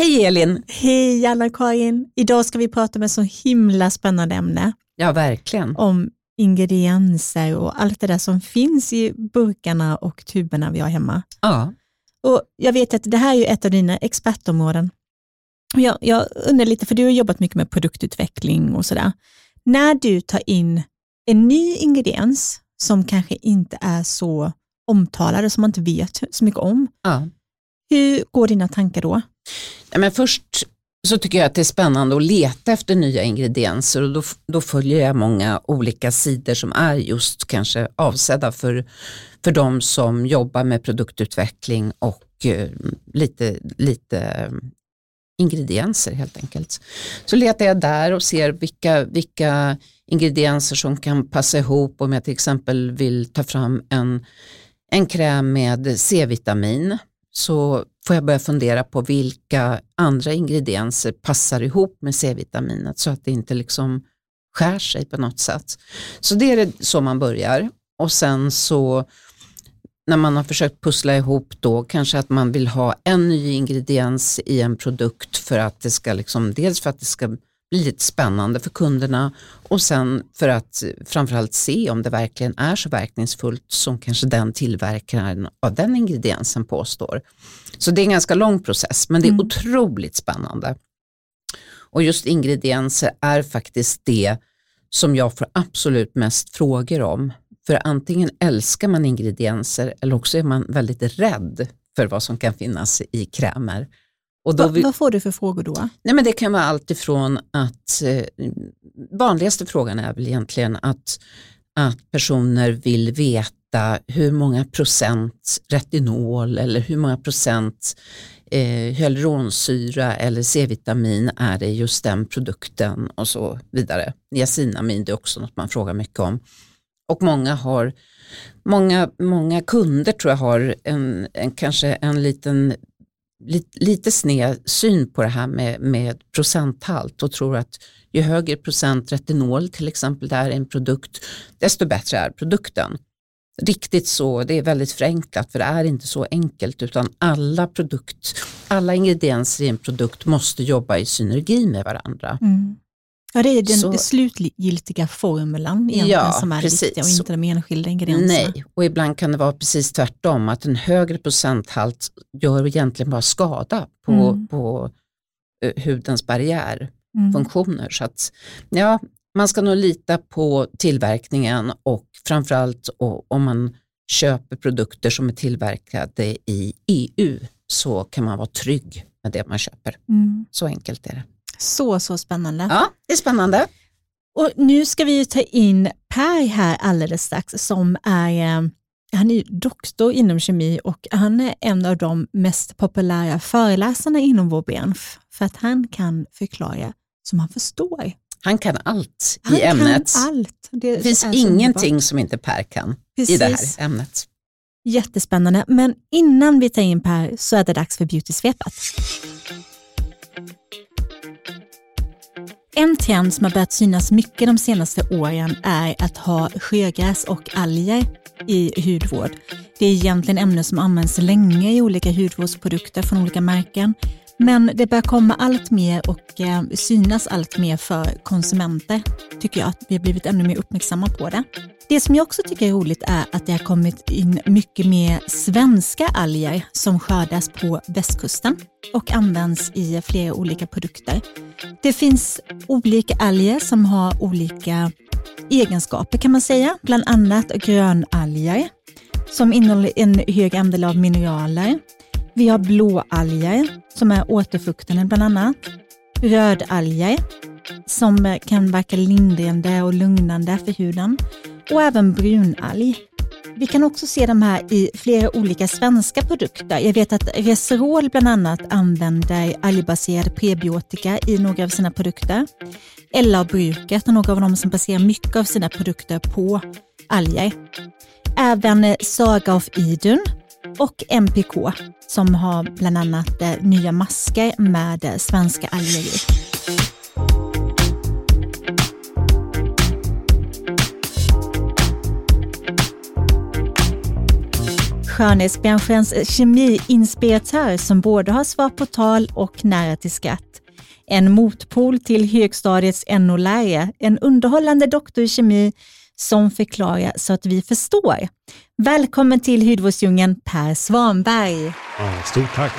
Hej Elin! Hej Anna-Karin! Idag ska vi prata om ett så himla spännande ämne. Ja, verkligen. Om ingredienser och allt det där som finns i burkarna och tuberna vi har hemma. Ja. Och Jag vet att det här är ett av dina expertområden. Jag, jag undrar lite, för du har jobbat mycket med produktutveckling och sådär. När du tar in en ny ingrediens som kanske inte är så omtalad, som man inte vet så mycket om, ja hur går dina tankar då? Ja, men först så tycker jag att det är spännande att leta efter nya ingredienser och då, då följer jag många olika sidor som är just kanske avsedda för, för de som jobbar med produktutveckling och eh, lite, lite eh, ingredienser helt enkelt. Så letar jag där och ser vilka, vilka ingredienser som kan passa ihop om jag till exempel vill ta fram en, en kräm med C-vitamin så får jag börja fundera på vilka andra ingredienser passar ihop med C-vitaminet så att det inte liksom skär sig på något sätt. Så det är så man börjar och sen så när man har försökt pussla ihop då kanske att man vill ha en ny ingrediens i en produkt för att det ska liksom, dels för att det ska lite spännande för kunderna och sen för att framförallt se om det verkligen är så verkningsfullt som kanske den tillverkaren av den ingrediensen påstår. Så det är en ganska lång process men det är mm. otroligt spännande. Och just ingredienser är faktiskt det som jag får absolut mest frågor om. För antingen älskar man ingredienser eller också är man väldigt rädd för vad som kan finnas i krämer. Och då vi... Vad får du för frågor då? Nej, men det kan vara allt ifrån att, eh, vanligaste frågan är väl egentligen att, att personer vill veta hur många procent retinol eller hur många procent eh, hyaluronsyra eller C-vitamin är det i just den produkten och så vidare. Niacinamin det är också något man frågar mycket om. Och många har Många, många kunder tror jag har en, en, kanske en liten lite, lite sned syn på det här med, med procenthalt och tror att ju högre procent retinol till exempel det är en produkt, desto bättre är produkten. Riktigt så, det är väldigt förenklat för det är inte så enkelt utan alla produkt, alla ingredienser i en produkt måste jobba i synergi med varandra. Mm. Ja, det är den så, slutgiltiga formulan ja, som är precis. viktiga och inte de enskilda ingredienserna. Nej, och ibland kan det vara precis tvärtom, att en högre procenthalt gör egentligen bara skada på, mm. på uh, hudens barriärfunktioner. Mm. Så att, ja, man ska nog lita på tillverkningen och framförallt och, om man köper produkter som är tillverkade i EU så kan man vara trygg med det man köper. Mm. Så enkelt är det. Så, så spännande. Ja, det är spännande. Och nu ska vi ta in Per här alldeles strax som är eh, han är doktor inom kemi och han är en av de mest populära föreläsarna inom vår bransch för att han kan förklara som han förstår. Han kan allt han i ämnet. Kan allt. Det, det finns ingenting som inte Per kan Precis. i det här ämnet. Jättespännande, men innan vi tar in Per så är det dags för Beautysvepet. En trend som har börjat synas mycket de senaste åren är att ha sjögräs och alger i hudvård. Det är egentligen ämnen som används länge i olika hudvårdsprodukter från olika märken. Men det börjar komma allt mer och eh, synas allt mer för konsumenter, tycker jag. Vi har blivit ännu mer uppmärksamma på det. Det som jag också tycker är roligt är att det har kommit in mycket mer svenska alger som skördas på västkusten och används i flera olika produkter. Det finns olika alger som har olika egenskaper kan man säga, bland annat grönalger som innehåller en hög andel av mineraler. Vi har blåalger som är återfuktande bland annat. Rödalger som kan verka lindrande och lugnande för huden och även brunalg. Vi kan också se de här i flera olika svenska produkter. Jag vet att Reserol bland annat använder algbaserad prebiotika i några av sina produkter. LA-bruket är några av dem som baserar mycket av sina produkter på alger. Även Saga of Idun och MPK som har bland annat nya masker med svenska alger i. skönhetsbranschens kemiinspiratör som både har svar på tal och nära till skratt. En motpol till högstadiets NO-lärare, en underhållande doktor i kemi som förklarar så att vi förstår. Välkommen till hudvårdsdjungeln Per Svanberg. Ja, stort tack.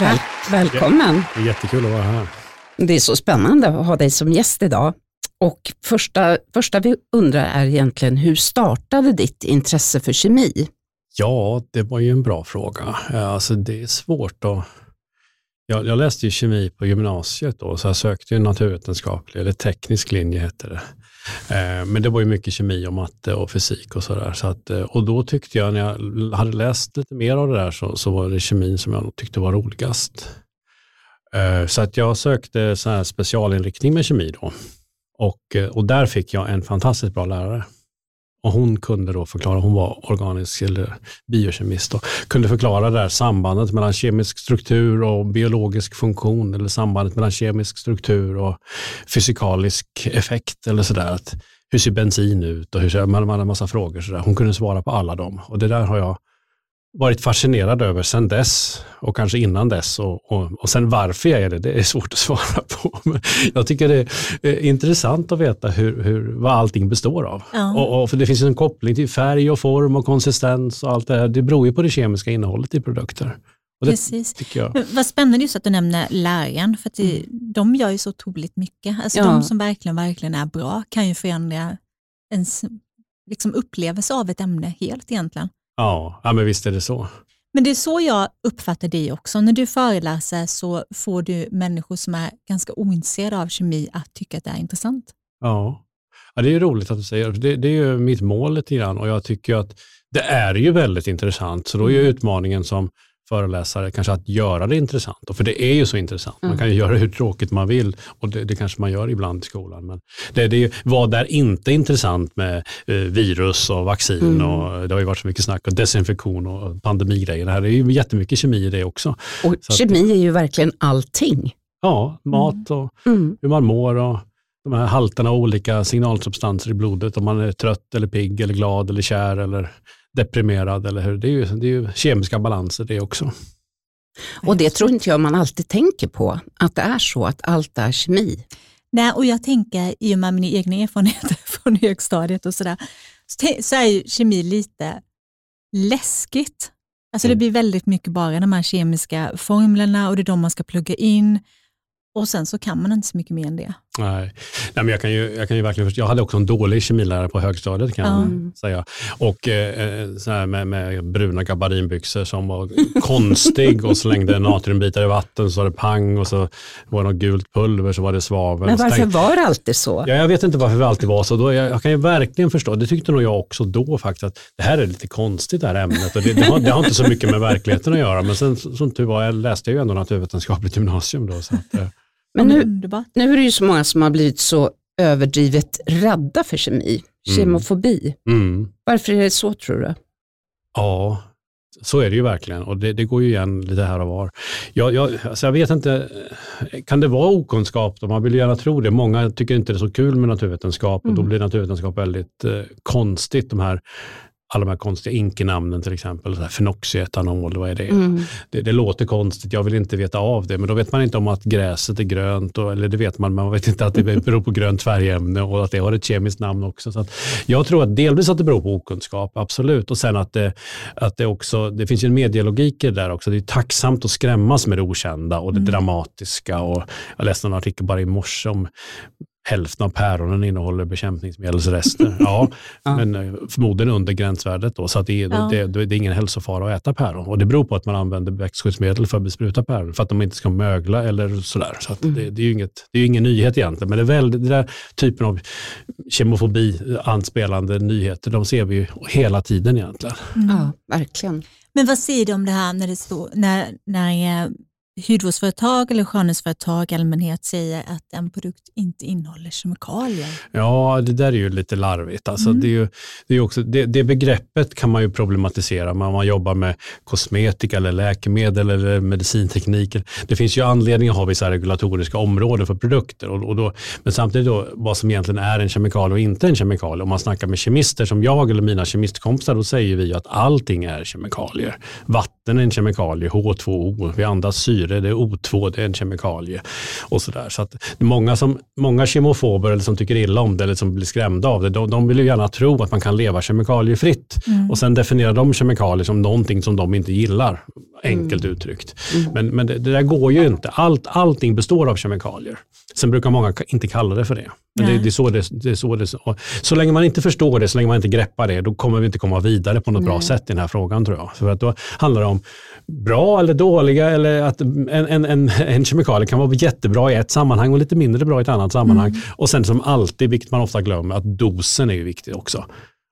Väl, välkommen. Det är jättekul att vara här. Det är så spännande att ha dig som gäst idag. Och första, första vi undrar är egentligen, hur startade ditt intresse för kemi? Ja, det var ju en bra fråga. Eh, alltså, det är svårt att... Jag, jag läste ju kemi på gymnasiet då, så jag sökte ju naturvetenskaplig, eller teknisk linje hette det. Eh, men det var ju mycket kemi och matte och fysik och sådär. Så att, eh, och då tyckte jag, när jag hade läst lite mer av det där, så, så var det kemin som jag tyckte var roligast. Så att jag sökte så här specialinriktning med kemi då. Och, och där fick jag en fantastiskt bra lärare. Och hon kunde då förklara, hon var organisk eller biokemist, och kunde förklara det där sambandet mellan kemisk struktur och biologisk funktion eller sambandet mellan kemisk struktur och fysikalisk effekt eller sådär. Hur ser bensin ut och hur ser, man hade en massa frågor. Så där. Hon kunde svara på alla dem och det där har jag varit fascinerad över sedan dess och kanske innan dess. Och, och, och sen varför jag är det, det är svårt att svara på. Men jag tycker det är intressant att veta hur, hur, vad allting består av. Ja. Och, och, för det finns en koppling till färg och form och konsistens och allt det här. Det beror ju på det kemiska innehållet i produkter. Och Precis. Vad spännande just att du nämner läraren, för det, mm. de gör ju så otroligt mycket. Alltså ja. De som verkligen, verkligen är bra kan ju förändra ens liksom, upplevelse av ett ämne helt egentligen. Ja, ja, men visst är det så. Men det är så jag uppfattar dig också. När du föreläser så får du människor som är ganska ointresserade av kemi att tycka att det är intressant. Ja, ja det är roligt att du säger det. Det är ju mitt mål lite grann och jag tycker att det är ju väldigt intressant. Så då är ju mm. utmaningen som föreläsare kanske att göra det intressant. Och för det är ju så intressant. Man mm. kan ju göra det hur tråkigt man vill och det, det kanske man gör ibland i skolan. Men det, det, vad är inte intressant med eh, virus och vaccin mm. och det har ju varit så mycket snack och desinfektion och pandemigrejer. Det här är ju jättemycket kemi i det också. Och så kemi att, är ju verkligen allting. Ja, mat och mm. hur man mår och de här halterna av olika signalsubstanser i blodet. Om man är trött eller pigg eller glad eller kär eller deprimerad. Eller hur? Det, är ju, det är ju kemiska balanser det också. Och det tror inte jag man alltid tänker på, att det är så att allt är kemi. Nej, och jag tänker i och med mina egna erfarenheter från högstadiet och sådär, så är ju kemi lite läskigt. Alltså det mm. blir väldigt mycket bara de här kemiska formlerna och det är de man ska plugga in. Och sen så kan man inte så mycket mer än det. Nej, Nej men jag, kan ju, jag kan ju verkligen Jag hade också en dålig kemilärare på högstadiet kan mm. jag säga. Och eh, eh, så här med, med bruna gabardinbyxor som var konstig och slängde natriumbitar i vatten så var det pang och så var det något gult pulver så var det svavel. Men varför tänkte, var det alltid så? Ja, jag vet inte varför det alltid var så. Då, jag, jag, kan ju verkligen förstå, det tyckte nog jag också då faktiskt, att det här är lite konstigt det här ämnet och det, det, har, det har, inte så mycket med verkligheten att göra. Men sen som tur var, jag läste ju ändå naturvetenskapligt gymnasium då. Så att, eh, men nu, nu är det ju så många som har blivit så överdrivet rädda för kemi, mm. kemofobi. Mm. Varför är det så tror du? Ja, så är det ju verkligen och det, det går ju igen lite här och var. Jag, jag, alltså jag vet inte, kan det vara okunskap då? Man vill gärna tro det. Många tycker inte det är så kul med naturvetenskap och mm. då blir naturvetenskap väldigt eh, konstigt. De här alla de här konstiga inkenamnen till exempel, fenoxietanol, vad är det? Mm. det? det? låter konstigt, jag vill inte veta av det, men då vet man inte om att gräset är grönt, och, eller det vet man, men man vet inte att det beror på grönt färgämne och att det har ett kemiskt namn också. Så jag tror att delvis att det beror på okunskap, absolut, och sen att det, att det också, det finns ju en medielogik i det där också, det är tacksamt att skrämmas med det okända och det mm. dramatiska. Och jag läste en artikel bara i morse om hälften av päronen innehåller bekämpningsmedelsrester. Ja, ja. men eh, förmodligen under gränsvärdet. Då, så att det, är, ja. det, det, är ingen hälsofara att äta päron. Och det beror på att man använder växtskyddsmedel för att bespruta päron, för att de inte ska mögla eller sådär. Så mm. det, det, är ju inget, det är ingen nyhet egentligen, men det är väl, den där typen av kemofobi, anspelande nyheter, de ser vi ju hela tiden egentligen. Mm. Ja, verkligen. Men vad säger du om det här när det står, när, när hudvårdsföretag eller skönhetsföretag i allmänhet säger att en produkt inte innehåller kemikalier. Ja, det där är ju lite larvigt. Alltså, mm. det, är ju, det, är också, det, det, begreppet kan man ju problematisera om man jobbar med kosmetika eller läkemedel eller medicinteknik. Det finns ju anledning att ha vissa regulatoriska områden för produkter. Och, och då, men samtidigt då, vad som egentligen är en kemikalie och inte en kemikalie. Om man snackar med kemister som jag eller mina kemistkompisar, då säger vi att allting är kemikalier. Vatten är en kemikalie, H2O, vi andas syre, det är O2, det är en kemikalie. och Så, där. så att många, som, många kemofober eller som tycker illa om det eller som blir skrämda av det, de, de vill ju gärna tro att man kan leva kemikaliefritt. Mm. Och sen definierar de kemikalier som någonting som de inte gillar, enkelt mm. uttryckt. Mm. Men, men det, det, där går ju inte. Allt, allting består av kemikalier. Sen brukar många inte kalla det för det. Men det, det, är så det, det, är så det så. så länge man inte förstår det, så länge man inte greppar det, då kommer vi inte komma vidare på något Nej. bra sätt i den här frågan tror jag. För att då handlar det om bra eller dåliga eller att en, en, en, en kemikalie kan vara jättebra i ett sammanhang och lite mindre bra i ett annat sammanhang. Mm. Och sen som alltid, vilket man ofta glömmer, att dosen är ju viktig också.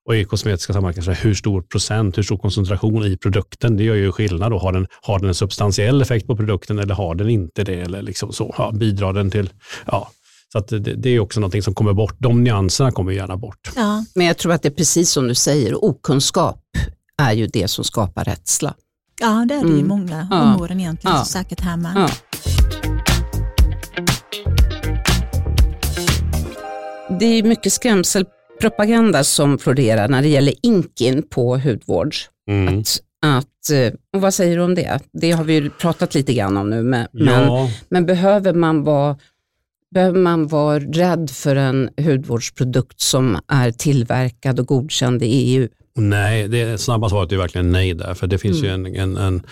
Och i kosmetiska sammanhang, hur stor procent, hur stor koncentration i produkten, det gör ju skillnad. Då. Har, den, har den en substantiell effekt på produkten eller har den inte det? Eller liksom så, ja, bidrar den till, ja, så att det, det, är också någonting som kommer bort. De nyanserna kommer gärna bort. Ja. Men jag tror att det är precis som du säger, okunskap är ju det som skapar rädsla. Ja, det är det mm. i många ja. områden egentligen, ja. så säkert här med. Ja. Det är mycket skrämselpropaganda som florerar när det gäller inkin på hudvård. Mm. Att, att, eh, och vad säger du om det? Det har vi ju pratat lite grann om nu, men, men, men behöver man vara Behöver man vara rädd för en hudvårdsprodukt som är tillverkad och godkänd i EU? Nej, det snabba svaret är verkligen nej där, för det finns mm. ju en, en, en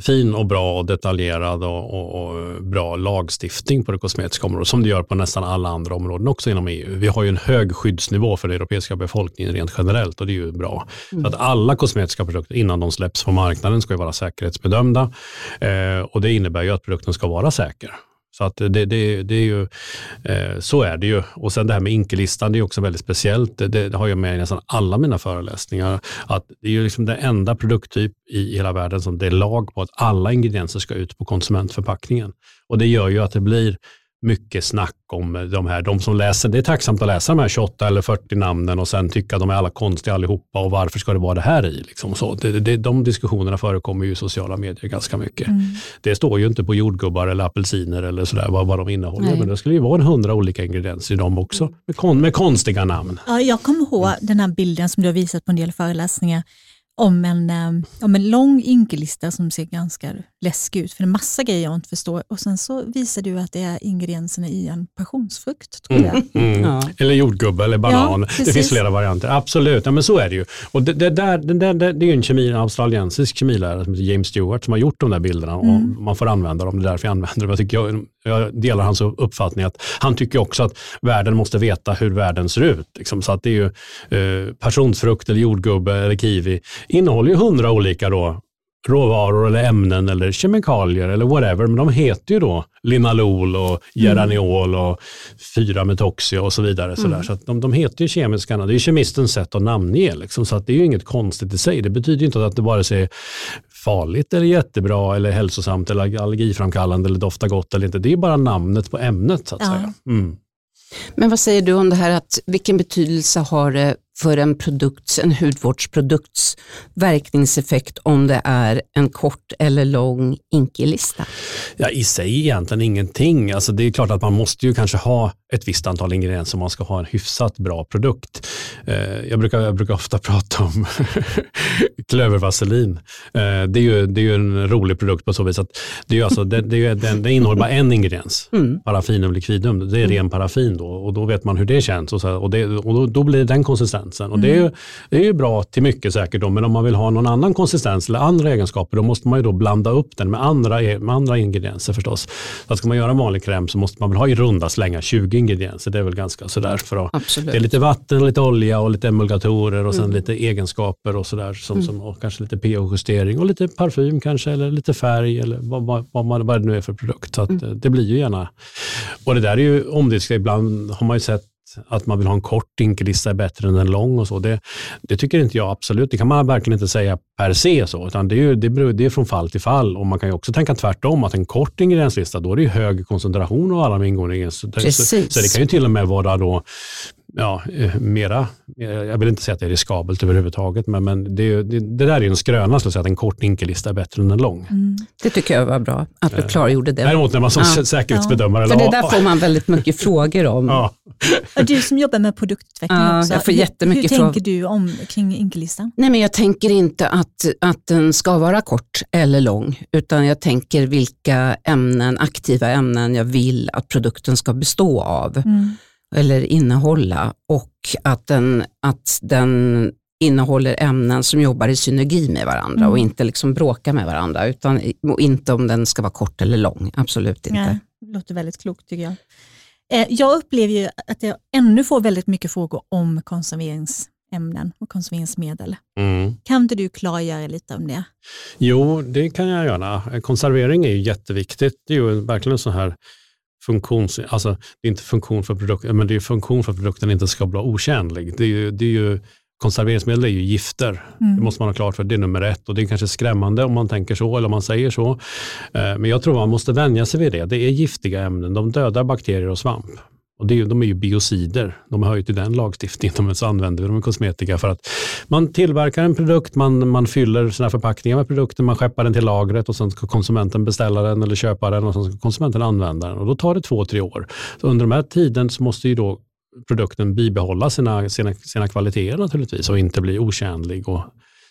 fin och bra och detaljerad och, och, och, bra lagstiftning på det kosmetiska området som det gör på nästan alla andra områden också inom EU. Vi har ju en hög skyddsnivå för den europeiska befolkningen rent generellt och det är ju bra. Mm. Så att alla kosmetiska produkter innan de släpps på marknaden ska ju vara säkerhetsbedömda eh, och det innebär ju att produkten ska vara säker. Så att det, det, det är ju, eh, så är det ju. Och sen det här med inkelistan, det är också väldigt speciellt. Det, det, har jag med i nästan alla mina föreläsningar. Att det är ju liksom den enda produkttyp i hela världen som det är lag på att alla ingredienser ska ut på konsumentförpackningen. Och det gör ju att det blir mycket snack om de här, de som läser, det är tacksamt att läsa de här 28 eller 40 namnen och sen tycka de är alla konstiga allihopa och varför ska det vara det här i? Liksom så. Det, det, de diskussionerna förekommer ju i sociala medier ganska mycket. Mm. Det står ju inte på jordgubbar eller apelsiner eller sådär vad, vad de innehåller, Nej. men det skulle ju vara en hundra olika ingredienser i dem också, med, kon, med konstiga namn. Ja, jag kommer ihåg den här bilden som du har visat på en del föreläsningar om en, eh, om en lång inkellista som ser ganska läskig ut, för det är massa grejer jag inte förstår. Och sen så visar du att det är ingredienserna i en passionsfrukt. Tror jag. Mm, mm. Ja. Eller jordgubbe eller banan. Ja, det finns flera varianter. Absolut, ja, men så är det ju. Och det, det, där, det, där, det, det är ju en, kemi, en australiensisk kemilärare som heter James Stewart som har gjort de där bilderna mm. och man får använda dem. Det är därför jag använder dem. Jag, tycker jag, jag delar hans uppfattning att han tycker också att världen måste veta hur världen ser ut. Liksom. Så att det är ju eh, passionsfrukt eller jordgubbe eller kiwi innehåller ju hundra olika då, råvaror eller ämnen eller kemikalier eller whatever, men de heter ju då linalol och geraniol och 4-metoxia och så vidare. Mm. Så, de, de heter ju kemiska. Det är ju kemistens sätt att namnge, liksom, så att det är ju inget konstigt i sig. Det betyder inte att det bara är farligt eller jättebra eller hälsosamt eller allergiframkallande eller doftar gott eller inte. Det är bara namnet på ämnet så att ja. säga. Mm. Men vad säger du om det här att vilken betydelse har det för en, produkts, en hudvårdsprodukts verkningseffekt om det är en kort eller lång inkellista? Ja, I sig egentligen ingenting. Alltså det är klart att man måste ju kanske ha ett visst antal ingredienser om man ska ha en hyfsat bra produkt. Eh, jag, brukar, jag brukar ofta prata om klövervaselin. Eh, det, är ju, det är ju en rolig produkt på så vis att det, är alltså, det, det, det, det innehåller bara en ingrediens, mm. parafinum liquidum. Det är ren paraffin då och då vet man hur det känns och, så, och, det, och då, då blir den konsistensen. Och det, är ju, mm. det är ju bra till mycket säkert då, men om man vill ha någon annan konsistens eller andra egenskaper då måste man ju då blanda upp den med andra, med andra ingredienser förstås. Så ska man göra en vanlig kräm så måste man väl ha i runda slängar 20 ingredienser. Det är väl ganska sådär. För att, Absolut. det är lite vatten, lite olja och lite emulgatorer och sen mm. lite egenskaper och sådär. Som, mm. som, och kanske lite pH-justering och lite parfym kanske eller lite färg eller vad, vad, vad, det nu är för produkt. Så att, mm. det blir ju gärna, och det där är ju omdiskuterat. Ibland har man ju sett att man vill ha en kort dinkelista är bättre än en lång och så. Det, det tycker inte jag absolut. Det kan man verkligen inte säga per se så, utan det är, det, beror, det är från fall till fall. Och man kan ju också tänka tvärtom, att en kort ingredienslista, då är det hög koncentration av alla de ingående ingredienserna. Så, så det kan ju till och med vara då ja, eh, mera, eh, jag vill inte säga att det är riskabelt överhuvudtaget, men, men det, det, det där är en skröna, skulle säga, att en kort inkellista är bättre än en lång. Mm. Det tycker jag var bra, att du eh, klargjorde det. Däremot när man som ja. säkerhetsbedömare... Ja. För det där får man väldigt mycket frågor om. Ja. Du som jobbar med produktutveckling ja, också, jag får jättemycket hur, hur tänker du om, kring inkellistan? Nej, men jag tänker inte att, att den ska vara kort eller lång, utan jag tänker vilka ämnen, aktiva ämnen jag vill att produkten ska bestå av. Mm eller innehålla och att den, att den innehåller ämnen som jobbar i synergi med varandra mm. och inte liksom bråkar med varandra. Utan, och inte om den ska vara kort eller lång, absolut inte. Ja, det låter väldigt klokt tycker jag. Eh, jag upplever ju att jag ännu får väldigt mycket frågor om konserveringsämnen och konserveringsmedel. Mm. Kan inte du klargöra lite om det? Jo, det kan jag göra. Konservering är ju jätteviktigt. Det är ju verkligen så här funktions, alltså det är inte funktion för produkten, men det är funktion för att produkten inte ska bli otjänlig. Det är ju, det är ju, konserveringsmedel är ju gifter. Mm. Det måste man ha klart för. Det är nummer ett och det är kanske skrämmande om man tänker så eller om man säger så. Eh, men jag tror man måste vänja sig vid det. Det är giftiga ämnen. De dödar bakterier och svamp. Och det är, de är ju biocider. De hör ju till den lagstiftningen, så använder vi dem i kosmetika för att man tillverkar en produkt, man, man fyller sina förpackningar med produkten, man skeppar den till lagret och sen ska konsumenten beställa den eller köpa den och sen ska konsumenten använda den. Och då tar det två, tre år. Så under den här tiden så måste ju då produkten bibehålla sina, sina, sina kvaliteter naturligtvis och inte bli otjänlig och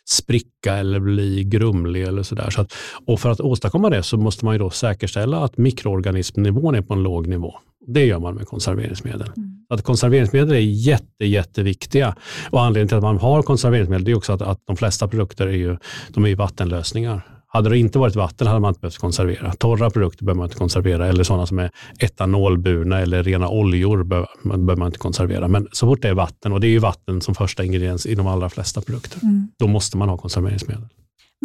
spricka eller bli grumlig eller sådär. Så att, och för att åstadkomma det så måste man ju då säkerställa att mikroorganismnivån är på en låg nivå. Det gör man med konserveringsmedel. Mm. Att konserveringsmedel är jätte, jätteviktiga. Och anledningen till att man har konserveringsmedel är också att, att de flesta produkter är ju, de är ju vattenlösningar. Hade det inte varit vatten hade man inte behövt konservera. Torra produkter behöver man inte konservera eller sådana som är etanolburna eller rena oljor behöver man inte konservera. Men så fort det är vatten, och det är ju vatten som första ingrediens i de allra flesta produkter, mm. då måste man ha konserveringsmedel.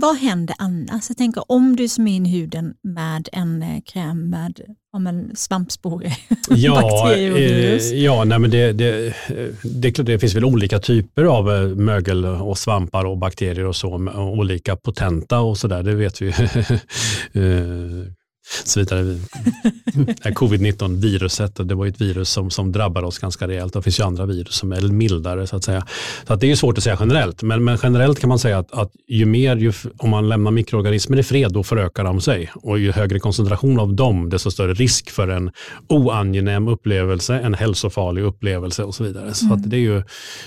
Vad händer annars? Jag tänker om du smörjer in huden med en eh, kräm med om en svampspore, ja, bakterier och virus. Eh, ja, nej, men det, det, det, det, finns väl olika typer av eh, mögel och svampar och bakterier och så, olika potenta och sådär, det vet vi. Eh, så vidare. Covid-19-viruset, det var ett virus som, som drabbade oss ganska rejält. Det finns ju andra virus som är mildare så att säga. Så att det är svårt att säga generellt, men, men generellt kan man säga att, att ju mer, ju, om man lämnar mikroorganismer i fred, då förökar de sig. Och ju högre koncentration av dem, desto större risk för en oangenäm upplevelse, en hälsofarlig upplevelse och så vidare. Så mm. det, är ju,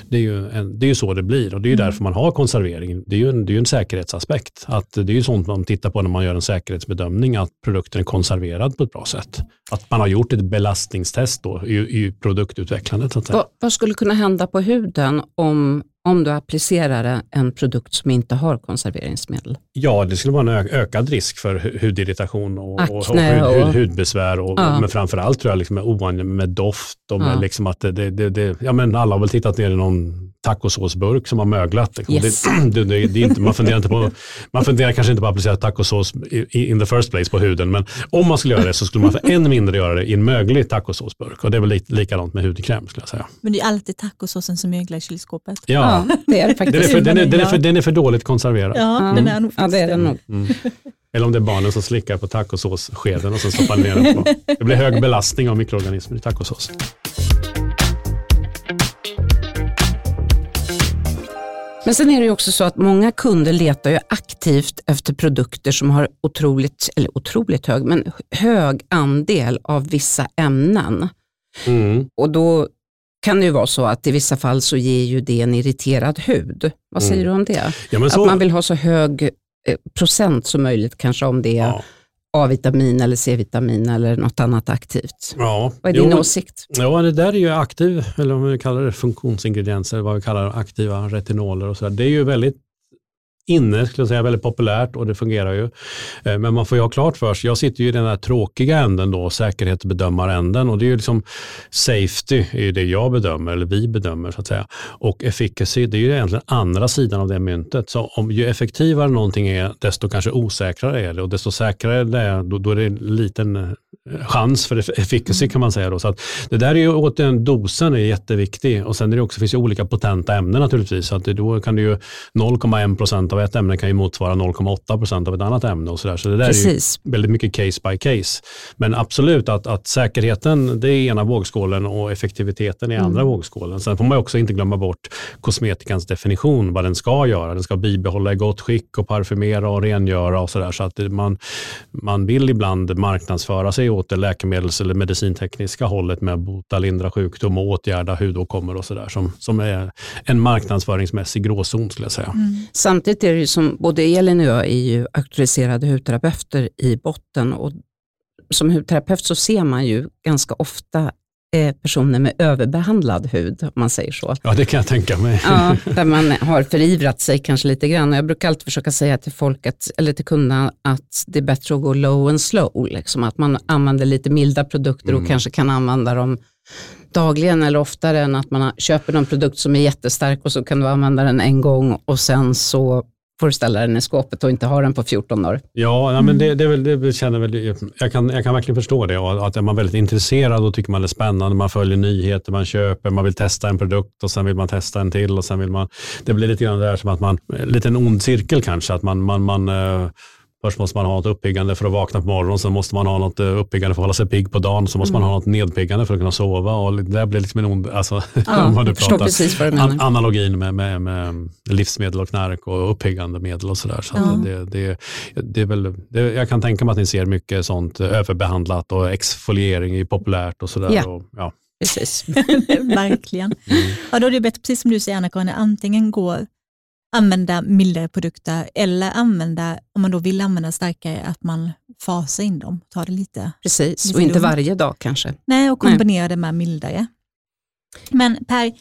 det, är ju en, det är så det blir och det är mm. därför man har konservering. Det är ju en, det är en säkerhetsaspekt. Att det är ju sånt man tittar på när man gör en säkerhetsbedömning, att produkten produkten är konserverad på ett bra sätt. Att man har gjort ett belastningstest då i, i produktutvecklandet. Vad, vad skulle kunna hända på huden om, om du applicerar en produkt som inte har konserveringsmedel? Ja, det skulle vara en ökad risk för hudirritation och, Akne och, hud, hud, hudbesvär. Och, ja. Men framförallt tror jag liksom med, med doft och med ja. liksom att det, det, det, ja, men alla har väl tittat ner i någon tacosåsburk som har möglat. Liksom. Yes. Det, det, det, är inte, man, funderar inte på, man funderar kanske inte på att applicera tacosås in the first place på huden, men om man skulle göra det så skulle man för än mindre göra det i en möglig tacosåsburk. Och det är väl likadant med hudkräm skulle jag säga. Men det är alltid tacosåsen som möglar i kylskåpet. Ja, ja det är det faktiskt. Den är, för, den, är, den, är för, den är för dåligt konserverad. Ja, mm. den är nog ja, det är den nog. Mm. Eller om det är barnen som slickar på tacosåsskeden och sen stoppar ner den på. Det blir hög belastning av mikroorganismer i tacosås. Men sen är det ju också så att många kunder letar ju aktivt efter produkter som har otroligt, eller otroligt hög, men hög andel av vissa ämnen. Mm. Och då kan det ju vara så att i vissa fall så ger ju det en irriterad hud. Vad säger mm. du om det? Ja, så... Att man vill ha så hög eh, procent som möjligt kanske om det ja. A-vitamin eller C-vitamin eller något annat aktivt. Ja. Vad är din jo, åsikt? Ja, det där är ju aktiv, eller om vi kallar det funktionsingredienser, vad vi kallar aktiva retinoler och så. Där. Det är ju väldigt inne, skulle jag säga, väldigt populärt och det fungerar ju. Eh, men man får ju ha klart för sig, jag sitter ju i den här tråkiga änden då, säkerhetsbedömaränden och det är ju liksom safety är ju det jag bedömer, eller vi bedömer så att säga. Och efficacy, det är ju egentligen andra sidan av det myntet. Så om ju effektivare någonting är, desto kanske osäkrare är det och desto säkrare det är, då, då är det en liten eh, chans för efficacy kan man säga. Då. Så att det där är ju återigen, dosen är jätteviktig och sen är det också, finns det olika potenta ämnen naturligtvis. Så att det, då kan det ju 0,1 procent av ett ämne kan ju motsvara 0,8 procent av ett annat ämne och så där. Så det där Precis. är ju väldigt mycket case by case. Men absolut att, att säkerheten det är ena vågskålen och effektiviteten är mm. andra vågskålen. Sen får man också inte glömma bort kosmetikans definition, vad den ska göra. Den ska bibehålla i gott skick och parfymera och rengöra och så där. Så att man, man vill ibland marknadsföra sig åt det läkemedels eller medicintekniska hållet med att bota, lindra sjukdom och åtgärda hudåkommor och sådär som, som är en marknadsföringsmässig gråzon skulle jag säga. Mm. Samtidigt är det ju som både Elin och jag är ju auktoriserade hudterapeuter i botten och som hudterapeut så ser man ju ganska ofta personer med överbehandlad hud, om man säger så. Ja, det kan jag tänka mig. Ja, där man har förivrat sig kanske lite grann. Jag brukar alltid försöka säga till folk, att, eller till kunderna, att det är bättre att gå low and slow. Liksom, att man använder lite milda produkter mm. och kanske kan använda dem dagligen eller oftare än att man köper någon produkt som är jättestark och så kan du använda den en gång och sen så får du ställa den i skåpet och inte ha den på 14 år. Ja, ja men det, det, väl, det känner väl, jag, kan, jag kan verkligen förstå det. Och att är man väldigt intresserad och tycker man det är spännande, man följer nyheter, man köper, man vill testa en produkt och sen vill man testa en till och sen vill man, det blir lite grann där som att man, lite en ond cirkel kanske, att man, man, man uh, Först måste man ha något uppiggande för att vakna på morgonen, sen måste man ha något eh, uppiggande för att hålla sig pigg på dagen, så måste mm. man ha något nedpiggande för att kunna sova. Och det där blir liksom en ond, alltså, ja, om du pratar precis vad du menar. An analogin med, med, med, livsmedel och knark och uppiggande medel och sådär. Så, ja. det, det, det är väl, det, jag kan tänka mig att ni ser mycket sånt eh, överbehandlat och exfoliering är populärt och sådär. Ja. Och, ja. Precis. Verkligen. Mm. Ja, då är det bättre, precis som du säger Anna-Karin, antingen går använda mildare produkter eller använda, om man då vill använda starkare, att man fasar in dem. Ta det lite. Precis, lite och inte varje dag kanske. Nej, och kombinera Nej. det med mildare. Men Per,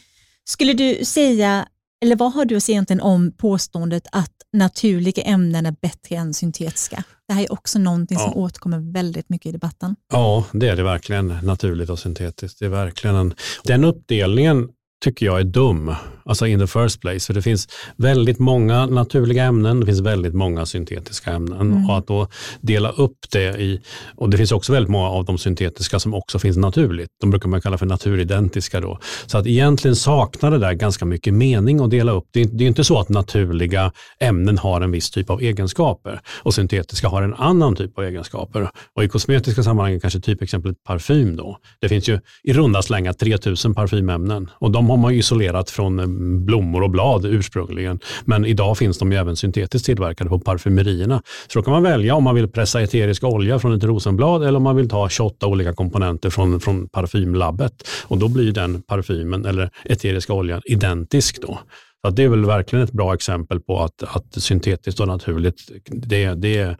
skulle du säga, eller vad har du att säga egentligen om påståendet att naturliga ämnen är bättre än syntetiska? Det här är också någonting ja. som återkommer väldigt mycket i debatten. Ja, det är det verkligen, naturligt och syntetiskt. Det är verkligen en, den uppdelningen tycker jag är dum, alltså in the first place. För det finns väldigt många naturliga ämnen, det finns väldigt många syntetiska ämnen. Mm. Och att då dela upp det i, och det finns också väldigt många av de syntetiska som också finns naturligt. De brukar man kalla för naturidentiska då. Så att egentligen saknar det där ganska mycket mening att dela upp. Det är, det är inte så att naturliga ämnen har en viss typ av egenskaper och syntetiska har en annan typ av egenskaper. Och i kosmetiska sammanhang kanske typexemplet parfym då. Det finns ju i runda slängar 3000 parfymämnen och de har man isolerat från eh, blommor och blad ursprungligen. Men idag finns de ju även syntetiskt tillverkade på parfymerierna. Så då kan man välja om man vill pressa eterisk olja från ett rosenblad eller om man vill ta 28 olika komponenter från, från parfymlabbet. Och då blir den parfymen eller eteriska oljan identisk då. Så det är väl verkligen ett bra exempel på att, att syntetiskt och naturligt, det, det,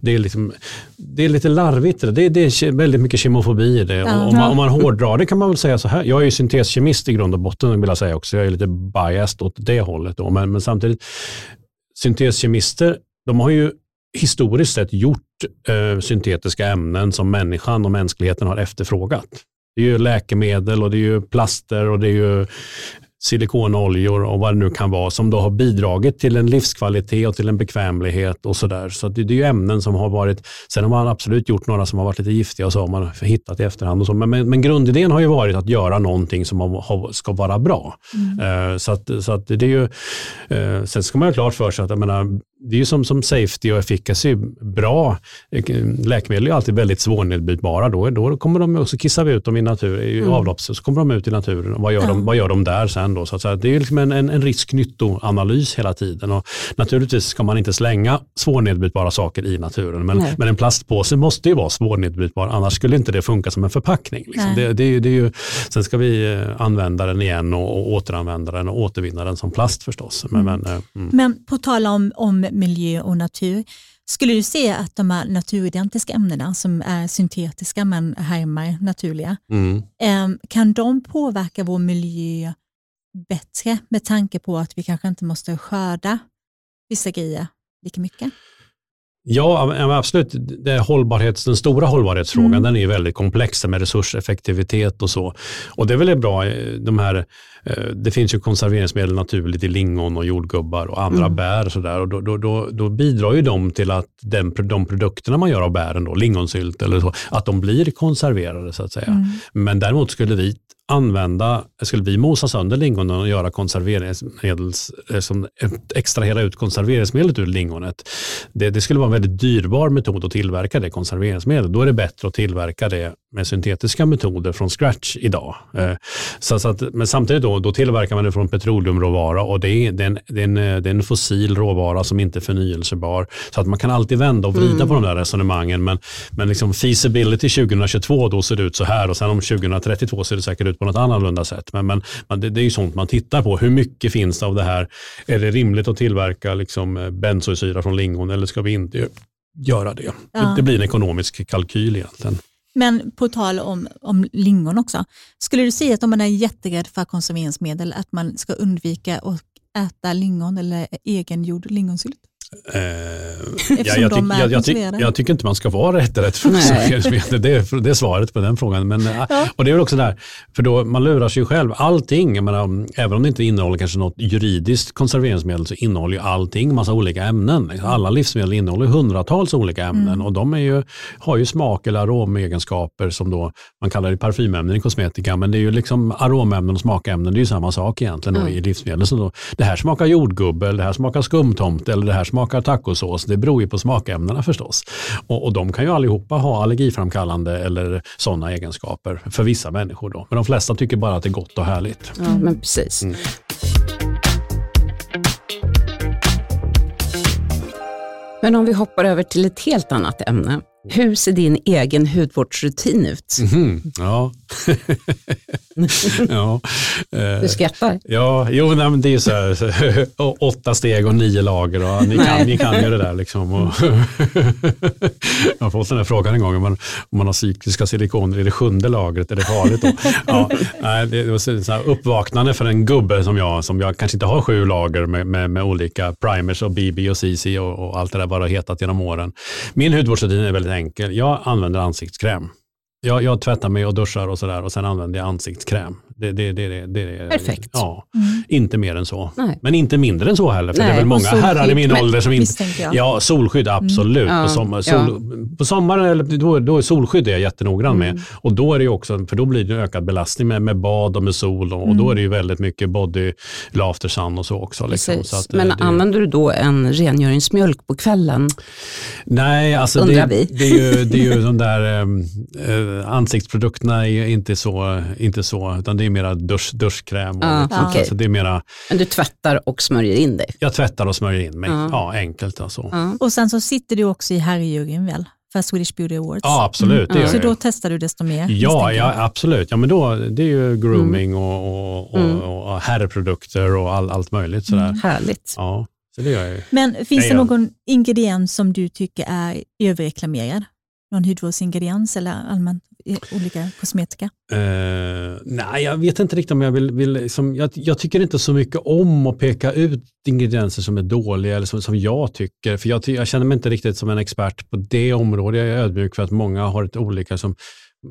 det, är, liksom, det är lite larvigt. Det, det är väldigt mycket kemofobi i det. Ja, om, man, om man hårdrar det kan man väl säga så här, jag är ju synteskemist i grund och botten vill jag säga också, jag är lite biased åt det hållet. Då. Men, men samtidigt, synteskemister, de har ju historiskt sett gjort eh, syntetiska ämnen som människan och mänskligheten har efterfrågat. Det är ju läkemedel och det är ju plaster och det är ju silikonoljor och vad det nu kan vara som då har bidragit till en livskvalitet och till en bekvämlighet och sådär. Så det, det är ju ämnen som har varit, sen har man absolut gjort några som har varit lite giftiga och så har man hittat i efterhand och så. Men, men, men grundidén har ju varit att göra någonting som har, har, ska vara bra. Mm. Uh, så att, så att det är ju, uh, sen ska man ha klart för sig att jag menar, det är ju som, som safety och efficacy, bra läkemedel är alltid väldigt svårnedbrytbara. Då, då kommer de också, kissar vi ut dem i natur, i mm. avlopp, så kommer de ut i naturen. Och vad, gör, ja. de, vad gör de där sen då? Så att säga. Det är liksom en, en, en risk-nyttoanalys hela tiden. Och naturligtvis ska man inte slänga svårnedbrytbara saker i naturen, men, men en plastpåse måste ju vara svårnedbrytbar, annars skulle inte det funka som en förpackning. Liksom. Det, det, det, är ju, sen ska vi eh, använda den igen och, och återanvända den och återvinna den som plast förstås. Men, mm. men, eh, mm. men på tal om, om miljö och natur. Skulle du säga att de här naturidentiska ämnena som är syntetiska men härmar naturliga, mm. Ehm, kan de påverka vår miljö bättre med tanke på att vi kanske inte måste skörda vissa grejer lika mycket? Ja, absolut. Det hållbarhets, den stora hållbarhetsfrågan mm. den är väldigt komplex med resurseffektivitet och så. Och det är väl bra, eh, de här, eh, det finns ju konserveringsmedel naturligt i lingon och jordgubbar och andra mm. bär och sådär. Och då, då, då, då, bidrar ju de till att den, de produkterna man gör av bären, då, lingonsylt eller så, att de blir konserverade så att säga. Mm. Men däremot skulle vi använda, skulle vi mosa sönder lingonen och göra konserveringsmedel, eh, som extrahera ut konserveringsmedlet ur lingonet. Det, det, skulle vara en väldigt dyrbar metod att tillverka det konserveringsmedlet. Då är det bättre att tillverka det med syntetiska metoder från scratch idag. Eh, så, så att, men samtidigt då, då tillverkar man det från petroleumråvara och det är, det, är en, det, är en, det är en fossil råvara som inte är förnyelsebar. Så att man kan alltid vända och vrida mm. på de där resonemangen. Men, men liksom feasibility 2022 då ser det ut så här och sen om 2032 ser det säkert ut på något annorlunda sätt. Men, men det, det är ju sånt man tittar på. Hur mycket finns det av det här? Är det rimligt att tillverka liksom eh, benzosyra från lingon eller ska vi inte göra det? Ja. Det blir en ekonomisk kalkyl egentligen. Men på tal om, om lingon också, skulle du säga att om man är jätterädd för konserveringsmedel att man ska undvika att äta lingon eller egengjord lingonsylt? Eh, ja, jag, tyck, jag, jag, tyck, jag, tycker inte man ska vara rätt rätt för. Det är, det är svaret på den frågan. Men, eh, ja. Och det är också där, för då man lurar sig själv. Allting, menar, även om det inte innehåller kanske något juridiskt konserveringsmedel så innehåller ju allting massa olika ämnen. Alla livsmedel innehåller hundratals olika ämnen mm. och de är ju, har ju smak eller aromegenskaper som då man kallar det parfymämnen i kosmetika. Men det är ju liksom aromämnen och smakämnen, det är ju samma sak egentligen mm. i livsmedel. Så då, det här smakar jordgubbe, det här smakar skumtomte eller det här smakar smakar tacosås, det beror ju på smakämnena förstås. Och, och de kan ju allihopa ha allergiframkallande eller sådana egenskaper för vissa människor. Då. Men de flesta tycker bara att det är gott och härligt. Ja, men precis. Mm. Men om vi hoppar över till ett helt annat ämne. Hur ser din egen hudvårdsrutin ut? Mm, ja. ja. Du skrattar? Ja, jo, nej, men det är så här, åtta steg och nio lager och ni kan, ni kan ju det där. Liksom. Och jag har fått den här frågan en gång, om man, om man har cykliska silikoner i det sjunde lagret, är det farligt då? Ja, nej, det var så här uppvaknande för en gubbe som jag, som jag kanske inte har sju lager med, med, med olika primers och BB och CC och, och allt det där bara hetat genom åren. Min hudvårdsrutin är väldigt enkel. Jag använder ansiktskräm. Jag, jag tvättar mig och duschar och sådär och sen använder jag ansiktskräm. Det, det, det, det, Perfekt. Ja, mm. Inte mer än så. Nej. Men inte mindre än så heller. För Nej, det är väl många herrar i min ålder som inte... Ja, solskydd mm. absolut. Mm. På, sommar, sol, ja. på sommaren då, då är solskydd är jag jättenoggrann mm. med. Och då är det också, för då blir det ökad belastning med, med bad och med sol och, och då mm. är det ju väldigt mycket body, after sun och så också. Liksom. Så att, Men använder du då en rengöringsmjölk på kvällen? Nej, alltså det, det, är ju, det är ju de där äh, ansiktsprodukterna är inte så, inte så, utan det är mera dusch, duschkräm. Och ah, liksom, okay. så det är mera, Men du tvättar och smörjer in dig? Jag tvättar och smörjer in mig, ah. ja enkelt alltså. Ah. Och sen så sitter du också i herrjuryn väl? för Swedish Beauty Awards. Ja, absolut. Mm. Så då testar du desto mer? Ja, ja absolut. Ja, men då, det är ju grooming mm. och, och, mm. och, herrprodukter och all, allt möjligt. Sådär. Mm, härligt. Ja, så det gör jag. Men finns Nej, det någon ingrediens som du tycker är överreklamerad? Någon hudvårdsingrediens eller allmänt olika kosmetika? Uh, nej, jag vet inte riktigt om jag vill, vill liksom, jag, jag, tycker inte så mycket om att peka ut ingredienser som är dåliga eller som, som jag tycker. För jag, jag känner mig inte riktigt som en expert på det området. Jag är ödmjuk för att många har ett olika som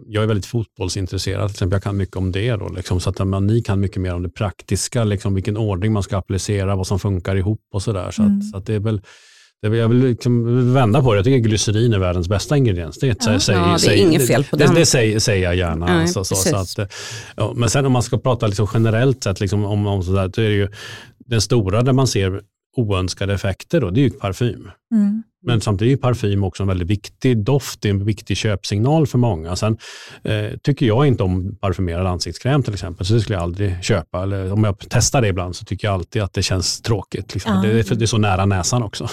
jag är väldigt fotbollsintresserad, till exempel. jag kan mycket om det. Då, liksom, så att man, ni kan mycket mer om det praktiska, liksom, vilken ordning man ska applicera, vad som funkar ihop och sådär. Så, mm. så att det är väl jag vill liksom vända på det. Jag tycker glycerin är världens bästa ingrediens. Det, ja, säg, ja, det är inget fel på det. Det, det säger, säger, jag gärna. Nej, alltså, så, så att, ja, men sen om man ska prata liksom generellt sett liksom om, om sådär, så är det ju den stora där man ser oönskade effekter, då, det är ju parfym. Mm. Men samtidigt är parfym också en väldigt viktig doft, det är en viktig köpsignal för många. Sen eh, tycker jag inte om parfymerad ansiktskräm till exempel, så det skulle jag aldrig köpa. Eller om jag testar det ibland så tycker jag alltid att det känns tråkigt. Liksom. Ah. Det, det, är så nära näsan också.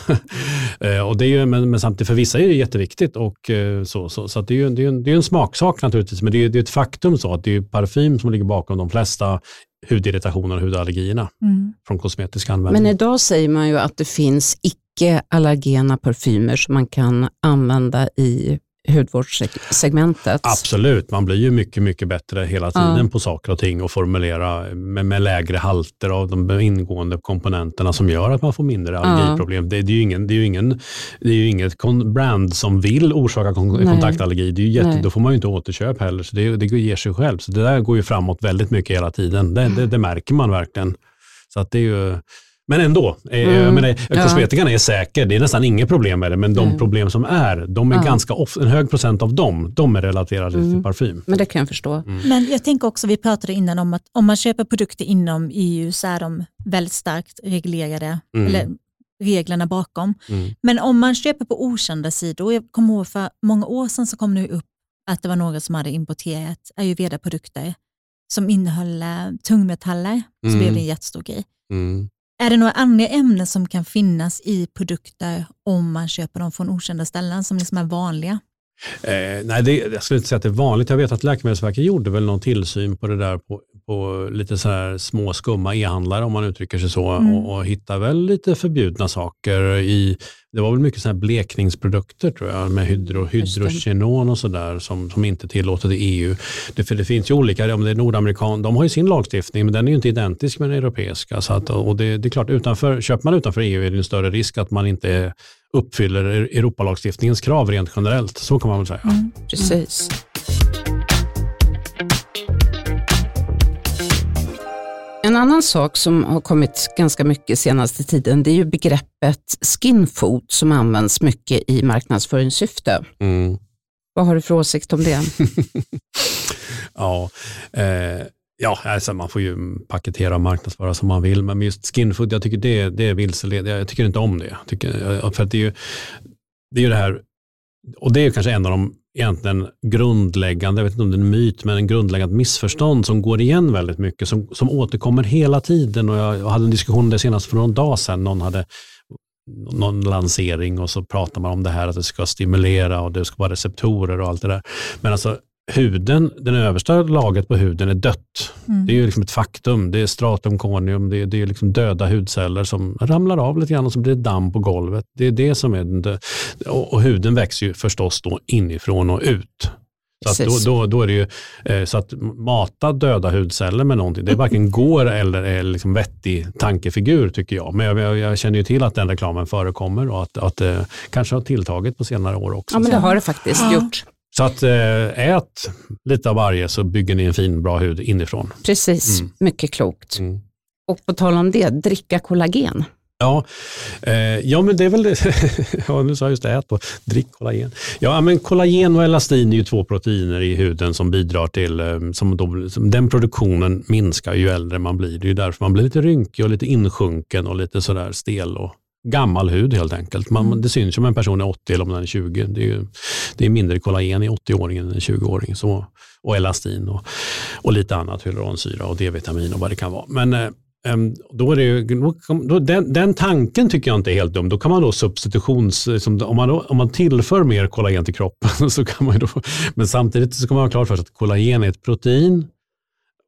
eh, och det är ju, men, men, samtidigt för vissa är det jätteviktigt. Och, eh, så, så, så det är ju det är en, det är en smaksak naturligtvis, men det är, det är ett faktum så att det är parfym som ligger bakom de flesta hudirritationer och hudallergierna mm. från kosmetisk användning. Men idag säger man ju att det finns icke icke-allergena parfymer som man kan använda i hudvårdssegmentet. Absolut, man blir ju mycket, mycket bättre hela tiden ja. på saker och ting och formulera med, med, lägre halter av de ingående komponenterna som gör att man får mindre allergiproblem. Ja. Det, det, är ju ingen, det är ingen, det är inget brand som vill orsaka kon Nej. kontaktallergi. Det är ju jätte, då får man ju inte återköp heller, så det, det ger sig själv. Så det där går ju framåt väldigt mycket hela tiden. Det, det, det märker man verkligen. Så att det är ju, men ändå, eh, mm. men kosmetikan ja. är säker, det är nästan inget problem med det, men de mm. problem som är, de är ja. ganska off, en hög procent av dem, de är relaterade mm. till parfym. Men det kan jag förstå. Mm. Men jag tänker också, vi pratade innan om att om man köper produkter inom EU så är de väldigt starkt reglerade, mm. eller reglerna bakom. Mm. Men om man köper på okända sidor, jag kommer ihåg för många år sedan så kom det upp att det var några som hade importerat ayurveda-produkter som innehöll eh, tungmetaller, så blev det en jättestor grej. Mm. Är det några andra ämnen som kan finnas i produkter om man köper dem från okända ställen som liksom är vanliga? Eh, nej, det, jag skulle inte säga att det är vanligt. Jag vet att Läkemedelsverket gjorde väl någon tillsyn på det där på, på lite så här små skumma e-handlare om man uttrycker sig så mm. och, och hittar väl lite förbjudna saker i det var väl mycket så här blekningsprodukter tror jag med hydro, hydrogenon och sådär som, som inte tillåtet i EU. Det, för det finns ju olika, om det är nordamerikan, de har ju sin lagstiftning men den är ju inte identisk med den europeiska. Så att, och det, det är klart, utanför, köper man utanför EU är det en större risk att man inte uppfyller Europalagstiftningens krav rent generellt. Så kan man väl säga. Mm, precis. En annan sak som har kommit ganska mycket senaste tiden, det är ju begreppet skinfood som används mycket i marknadsföringssyfte. Mm. Vad har du för åsikt om det? ja, eh, ja alltså man får ju paketera och marknadsföra som man vill, men just skinfood, jag tycker det, det är vilseledande. Jag tycker inte om det. Jag tycker, för det är ju det, är ju det här, och det är kanske en av de egentligen grundläggande, jag vet inte om det är en myt, men en grundläggande missförstånd som går igen väldigt mycket, som, som återkommer hela tiden. Och jag, jag hade en diskussion om det senast för någon dag sedan. Någon hade någon lansering och så pratar man om det här att det ska stimulera och det ska vara receptorer och allt det där. Men alltså huden, den översta lagret på huden är dött. Mm. Det är ju liksom ett faktum. Det är stratum corneum, det är, det är liksom döda hudceller som ramlar av lite grann och så blir det damm på golvet. Det är det som är den, och, och huden växer ju förstås då inifrån och ut. Så, att då, då, då, är det ju, eh, så att mata döda hudceller med någonting, det varken går eller är liksom vettig tankefigur tycker jag. Men jag, jag, känner ju till att den reklamen förekommer och att, att det kanske har tilltagit på senare år också. Ja, men det har det faktiskt ja. gjort. Så att eh, ät lite av varje så bygger ni en fin bra hud inifrån. Precis, mm. mycket klokt. Mm. Och på tal om det, dricka kollagen. Ja, eh, ja men det är väl det. ja, nu sa jag just det, ät och drick kollagen. Ja, men kollagen och elastin är ju två proteiner i huden som bidrar till, eh, som, då, som den produktionen minskar ju äldre man blir. Det är ju därför man blir lite rynkig och lite insjunken och lite sådär stel och gammal hud helt enkelt. Man, mm. Det syns om en person är 80 eller om den är 20. Det är, det är mindre kollagen i 80-åringen än i 20-åring. och elastin och, och lite annat, hyaluronsyra och D-vitamin och vad det kan vara. Men eh, då är det ju, då, den, den, tanken tycker jag inte är helt dum. Då kan man då substitutions, liksom, om, man då, om man tillför mer kollagen till kroppen så kan man då, men samtidigt så ska man ha klart för sig att kollagen är ett protein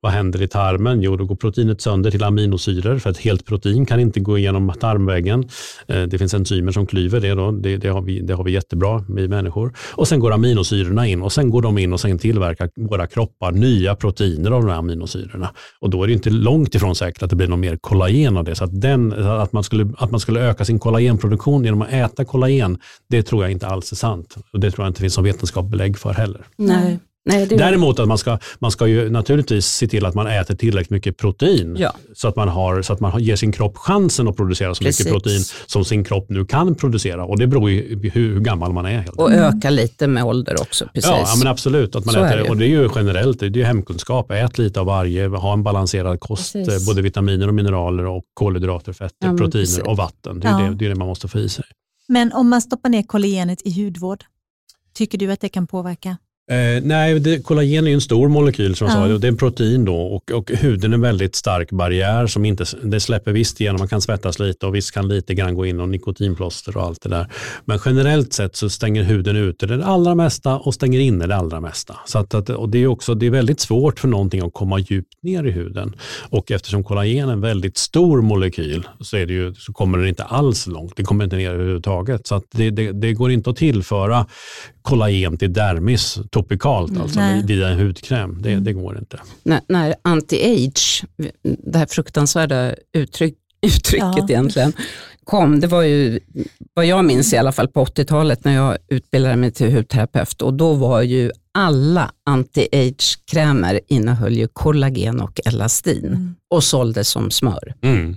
vad händer i tarmen? Jo, då går proteinet sönder till aminosyror för ett helt protein kan inte gå igenom tarmväggen. Eh, det finns enzymer som klyver det. Då. Det, det, har vi, det har vi jättebra, i människor. Och sen går aminosyrorna in och sen går de in och sen tillverkar våra kroppar nya proteiner av de här aminosyrorna. Och då är det inte långt ifrån säkert att det blir något mer kollagen av det. Så att, den, att, man skulle, att man skulle öka sin kollagenproduktion genom att äta kollagen, det tror jag inte alls är sant. Och det tror jag inte finns någon vetenskap belägg för heller. Nej. Nej, det... Däremot att man ska, man ska ju naturligtvis se till att man äter tillräckligt mycket protein ja. så, att man har, så att man ger sin kropp chansen att producera så Precis. mycket protein som sin kropp nu kan producera. Och det beror ju hur, hur gammal man är. Helt och öka lite med ålder också. Precis. Ja, men absolut. Att man äter, det. Och det är ju generellt, det är ju hemkunskap. Ät lite av varje, ha en balanserad kost, precis. både vitaminer och mineraler och kolhydrater, fetter, ja, proteiner precis. och vatten. Det är, ja. det, det är det man måste få i sig. Men om man stoppar ner kollagenet i hudvård, tycker du att det kan påverka? Eh, nej, det, kollagen är en stor molekyl som ja. sa, det är en protein då och, och huden är en väldigt stark barriär som inte, det släpper visst igenom, man kan svettas lite och visst kan lite grann gå in och nikotinplåster och allt det där. Men generellt sett så stänger huden ute det allra mesta och stänger inne det allra mesta. Så att, att, och det, är också, det är väldigt svårt för någonting att komma djupt ner i huden. Och eftersom kollagen är en väldigt stor molekyl så, är det ju, så kommer den inte alls långt, det kommer inte ner överhuvudtaget. Så att det, det, det går inte att tillföra kollagen till dermis topikalt, Mm. alltså Nej. via en hudkräm. Det, Mm. det går inte. När, när anti-age, det här fruktansvärda uttryck, uttrycket Ja. egentligen, kom, det var ju vad jag minns i alla fall på 80-talet när jag utbildade mig till hudterapeut och då var ju alla anti-age-krämer innehöll ju kollagen och elastin Mm. och såldes som smör. Mm.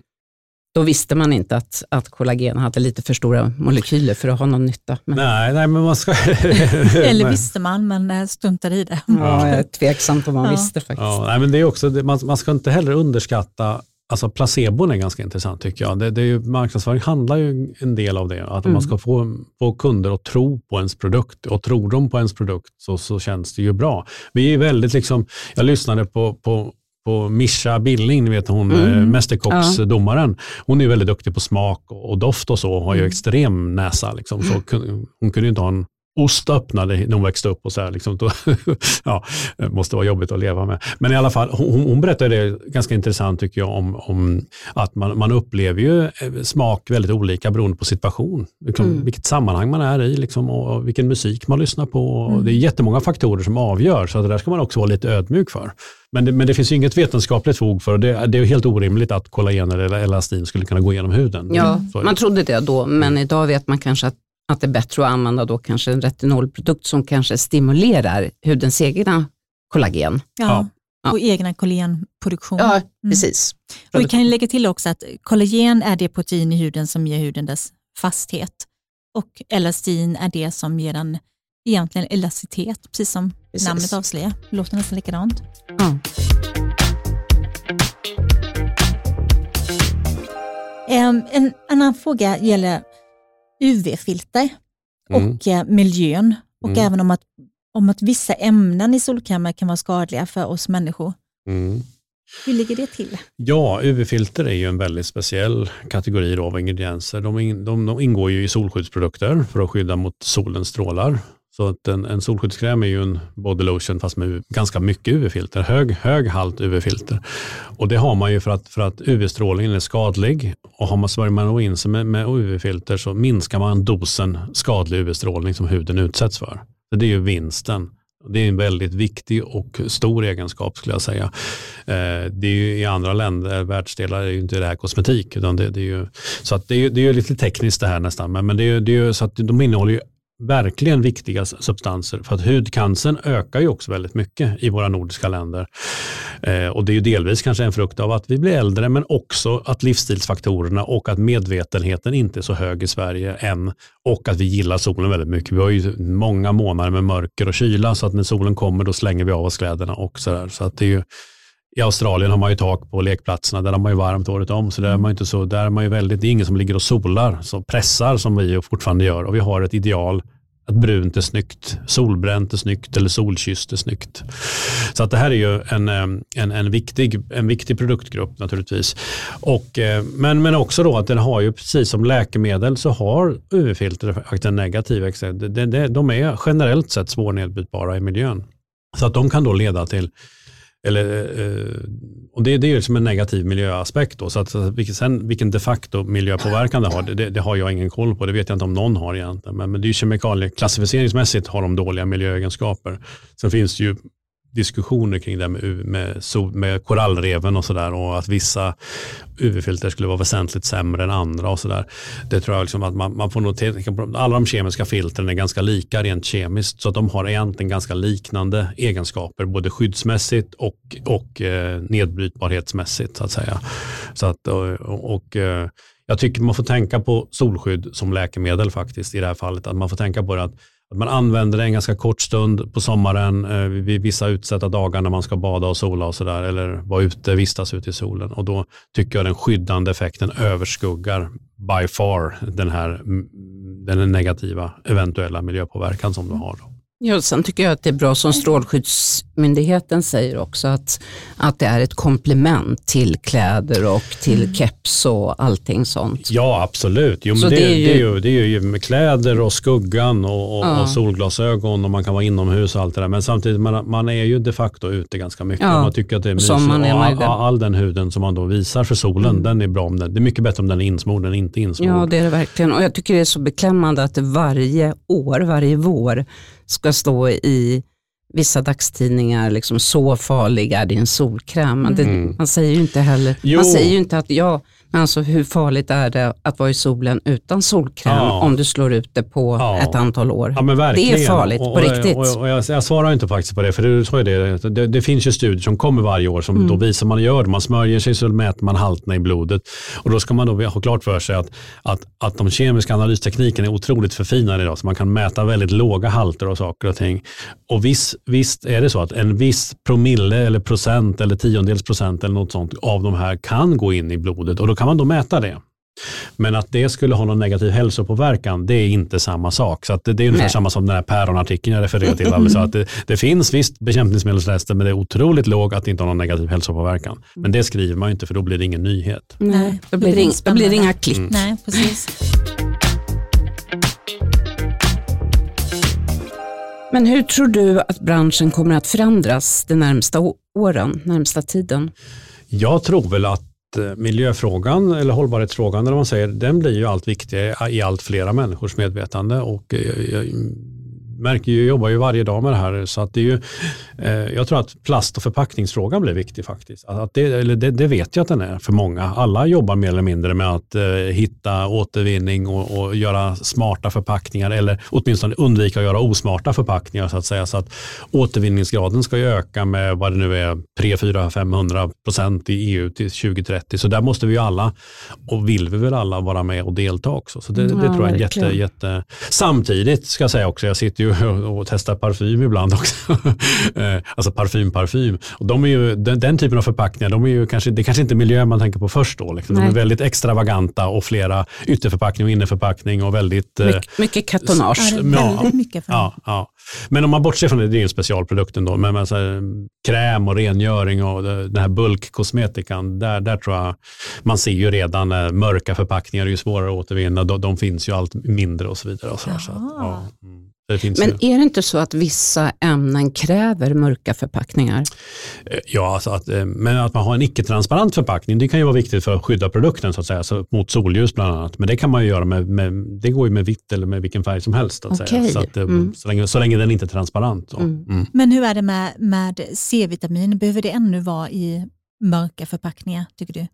Då visste man inte att, att kollagen hade lite för stora molekyler för att ha någon nytta. Men, Nej, nej, men man ska... Eller visste man, men eh, struntade i det. ja, jag är tveksamt om man Ja. visste faktiskt. Ja, nej, men det är också, man, man ska inte heller underskatta Alltså placebon är ganska intressant tycker jag. Det, det är ju, marknadsföring handlar ju en del av det. Att Mm. man ska få, få kunder att tro på ens produkt. Och tror de på ens produkt så, så känns det ju bra. Vi är väldigt liksom, jag lyssnade på, på på Mischa Billing, ni vet hon Mm. mm. mästerkocksdomaren. Hon är väldigt duktig på smak och, doft och så har ju Mm. extrem näsa. Liksom. Så kun- hon kunde ju inte ha en ost öppnade när hon växte upp och så här. Liksom. Då, ja, det måste vara jobbigt att leva med. Men i alla fall, hon, hon berättade det ganska intressant tycker jag om, om att man, man upplever ju eh, smak väldigt olika beroende på situation. Liksom, Mm. Vilket sammanhang man är i liksom, och vilken musik man lyssnar på. Mm. Det är jättemånga faktorer som avgör, så det där ska man också vara lite ödmjuk för. Men det, men det finns ju inget vetenskapligt fog för det. Det är helt orimligt att kollagen eller elastin skulle kunna gå igenom huden. Ja, man trodde det då, men idag vet man kanske att, att det är bättre att använda då kanske en retinolprodukt som kanske stimulerar hudens egna kollagen. Ja. Ja. Och egna kollagenproduktion. Ja, Mm. precis. Och vi kan lägga till också att kollagen är det protein i huden som ger huden dess fasthet. Och elastin är det som ger den egentligen elasticitet, precis som Precis. namnet avslöjar. Det låter nästan likadant. Ja. Em, En annan fråga gäller UV-filter Mm. och eh, miljön och Mm. även om att, om att vissa ämnen i solkrämer kan vara skadliga för oss människor. Mm. Hur ligger det till? Ja, UV-filter är ju en väldigt speciell kategori av ingredienser. De, in, de, de ingår ju i solskyddsprodukter för att skydda mot solens strålar. Så att en, en solskyddskräm är ju en body lotion fast med ganska mycket UV-filter, hög, hög halt UV-filter. Och det har man ju för att, för att UV-strålningen är skadlig och har man smörjer man då in sig med, med UV-filter så minskar man dosen skadlig UV-strålning som huden utsätts för. Så det är ju vinsten. Det är en väldigt viktig och stor egenskap skulle jag säga. Eh, det är ju i andra länder, världsdelar, är ju inte det här kosmetik. Utan det, det är ju, så att det, är, ju- det är ju lite tekniskt det här nästan. Men, men det är, ju- det är ju så att de innehåller ju verkligen viktiga substanser. För att hudcancern ökar ju också väldigt mycket i våra nordiska länder. Eh, och det är ju delvis kanske en frukt av att vi blir äldre men också att livsstilsfaktorerna och att medvetenheten inte är så hög i Sverige än och att vi gillar solen väldigt mycket. Vi har ju många månader med mörker och kyla så att när solen kommer då slänger vi av oss kläderna och sådär. Så att det är ju, i Australien har man ju tak på lekplatserna, där har man ju varmt året om. Så där är man ju inte så, där är man ju väldigt, det är ingen som ligger och solar, så pressar som vi fortfarande gör. Och vi har ett ideal att brunt är snyggt, solbränt är snyggt eller solkysst är snyggt. Så att det här är ju en, en, en, viktig, en viktig produktgrupp naturligtvis. Och, eh, men, men också då att den har ju precis som läkemedel så har UV-filter en negativ effekt. De, de, de är generellt sett svårnedbrytbara i miljön. Så att de kan då leda till eller, eh, och det, det är ju som en negativ miljöaspekt. Då, så att, vilken, sen, vilken de facto miljöpåverkan det har, det, det, det har jag ingen koll på. Det vet jag inte om någon har egentligen. Men, men det är ju kemikalier, klassificeringsmässigt har de dåliga miljöegenskaper. Sen finns det ju diskussioner kring det med, med, med korallreven och sådär och att vissa UV-filter skulle vara väsentligt sämre än andra och sådär. Det tror jag liksom att man, man får nog tänka på. Alla de kemiska filtren är ganska lika rent kemiskt så att de har egentligen ganska liknande egenskaper både skyddsmässigt och, och eh, nedbrytbarhetsmässigt så att säga. Så att, och, och eh, jag tycker man får tänka på solskydd som läkemedel faktiskt i det här fallet. Att man får tänka på det att att man använder det en ganska kort stund på sommaren eh, vid vissa utsatta dagar när man ska bada och sola och sådär eller vara ute, vistas ute i solen. Och då tycker jag den skyddande effekten överskuggar by far den här mm, den negativa eventuella miljöpåverkan som du har. Då. Ja, sen tycker jag att det är bra som Strålskyddsmyndigheten säger också att, att det är ett komplement till kläder och till keps och allting sånt. Ja, absolut. Jo, men det, det det, är ju- är ju, det är ju med kläder och skuggan och, och, Ja. och solglasögon och man kan vara inomhus och allt det där. Men samtidigt, man, man är ju de facto ute ganska mycket. Ja. Man tycker att det är mysigt. Är man ju all, det. all den huden som man då visar för solen, Mm. den är bra. Om den, det är mycket bättre om den är insmord än inte insmord. Ja, det är det verkligen. Och jag tycker det är så beklämmande att det varje år, varje vår, ska stå i vissa dagstidningar, liksom, så farlig är din solkräm. Men det, Mm. Man säger ju inte heller, Jo. man säger ju inte att ja, men alltså hur farligt är det att vara i solen utan solkräm Ja. om du slår ut det på Ja. ett antal år. Ja. Det är farligt och, på och, riktigt. Och, och jag, jag svarar inte faktiskt på det, för du sa ju det, det, det finns ju studier som kommer varje år som Mm. då visar man gör det. Man smörjer sig så mäter man halterna i blodet. Och då ska man då ha klart för sig att, att, att de kemiska analysteknikerna är otroligt förfinade idag, så man kan mäta väldigt låga halter av saker och ting. Och visst, visst är det så att en viss promille eller procent eller tiondels procent eller något sånt av de här kan gå in i blodet och då kan man då mäta det. Men att det skulle ha någon negativ hälsopåverkan, det är inte samma sak. Så att det, det är ungefär Nej. samma som den här päronartikeln jag refererade till. Alltså att det, det finns visst bekämpningsmedelsrester, men det är otroligt lågt att det inte har någon negativ hälsopåverkan. Men det skriver man ju inte, för då blir det ingen nyhet. Nej, då blir det, det är ing- då blir det inga klipp. Mm. Nej, precis. Men hur tror du att branschen kommer att förändras de närmsta åren, närmsta tiden? Jag tror väl att miljöfrågan eller hållbarhetsfrågan eller vad man säger, den blir ju allt viktigare i allt flera människors medvetande och eh, märker ju, jobbar ju varje dag med det här så att det är ju, eh, jag tror att plast och förpackningsfrågan blir viktig faktiskt. Att det, eller det, det vet jag att den är för många. Alla jobbar mer eller mindre med att eh, hitta återvinning och, och göra smarta förpackningar eller åtminstone undvika att göra osmarta förpackningar så att säga. Så att återvinningsgraden ska ju öka med vad det nu är 3, 4, 500 procent i EU till 2030. Så där måste vi ju alla, och vill vi väl alla, vara med och delta också. Så det, det Ja, tror jag är jätte, jätte... Samtidigt ska jag säga också, jag sitter ju och testar parfym ibland också. Eh, alltså parfym, parfym. Och de är ju, den, den typen av förpackningar, de är ju kanske, det är kanske inte miljö man tänker på först då. Liksom. De är väldigt extravaganta och flera ytterförpackning och innerförpackning och väldigt... eh, Mycket, kartonage. Ja, mycket Ja, ja. Men om man bortser från det, det är ju en specialprodukt ändå, men, men här, kräm och rengöring och den här bulkkosmetikan, där, där tror jag man ser ju redan eh, mörka förpackningar är ju svårare att återvinna, de, de finns ju allt mindre och så vidare. Och så, så att, ja, mm. Men är det inte så att vissa ämnen kräver mörka förpackningar? Eh, Ja, alltså att, eh, men att man har en icke-transparent förpackning, det kan ju vara viktigt för att skydda produkten så att säga, så mot solljus bland annat. Men det kan man ju göra med, med det går ju med vitt eller med vilken färg som helst. Att säga. Okej. Så, att, eh, Mm. så, länge, så länge den inte är transparent. Mm. Mm. Men hur är det med, med C-vitamin? Behöver det ännu vara i mörka förpackningar, tycker du?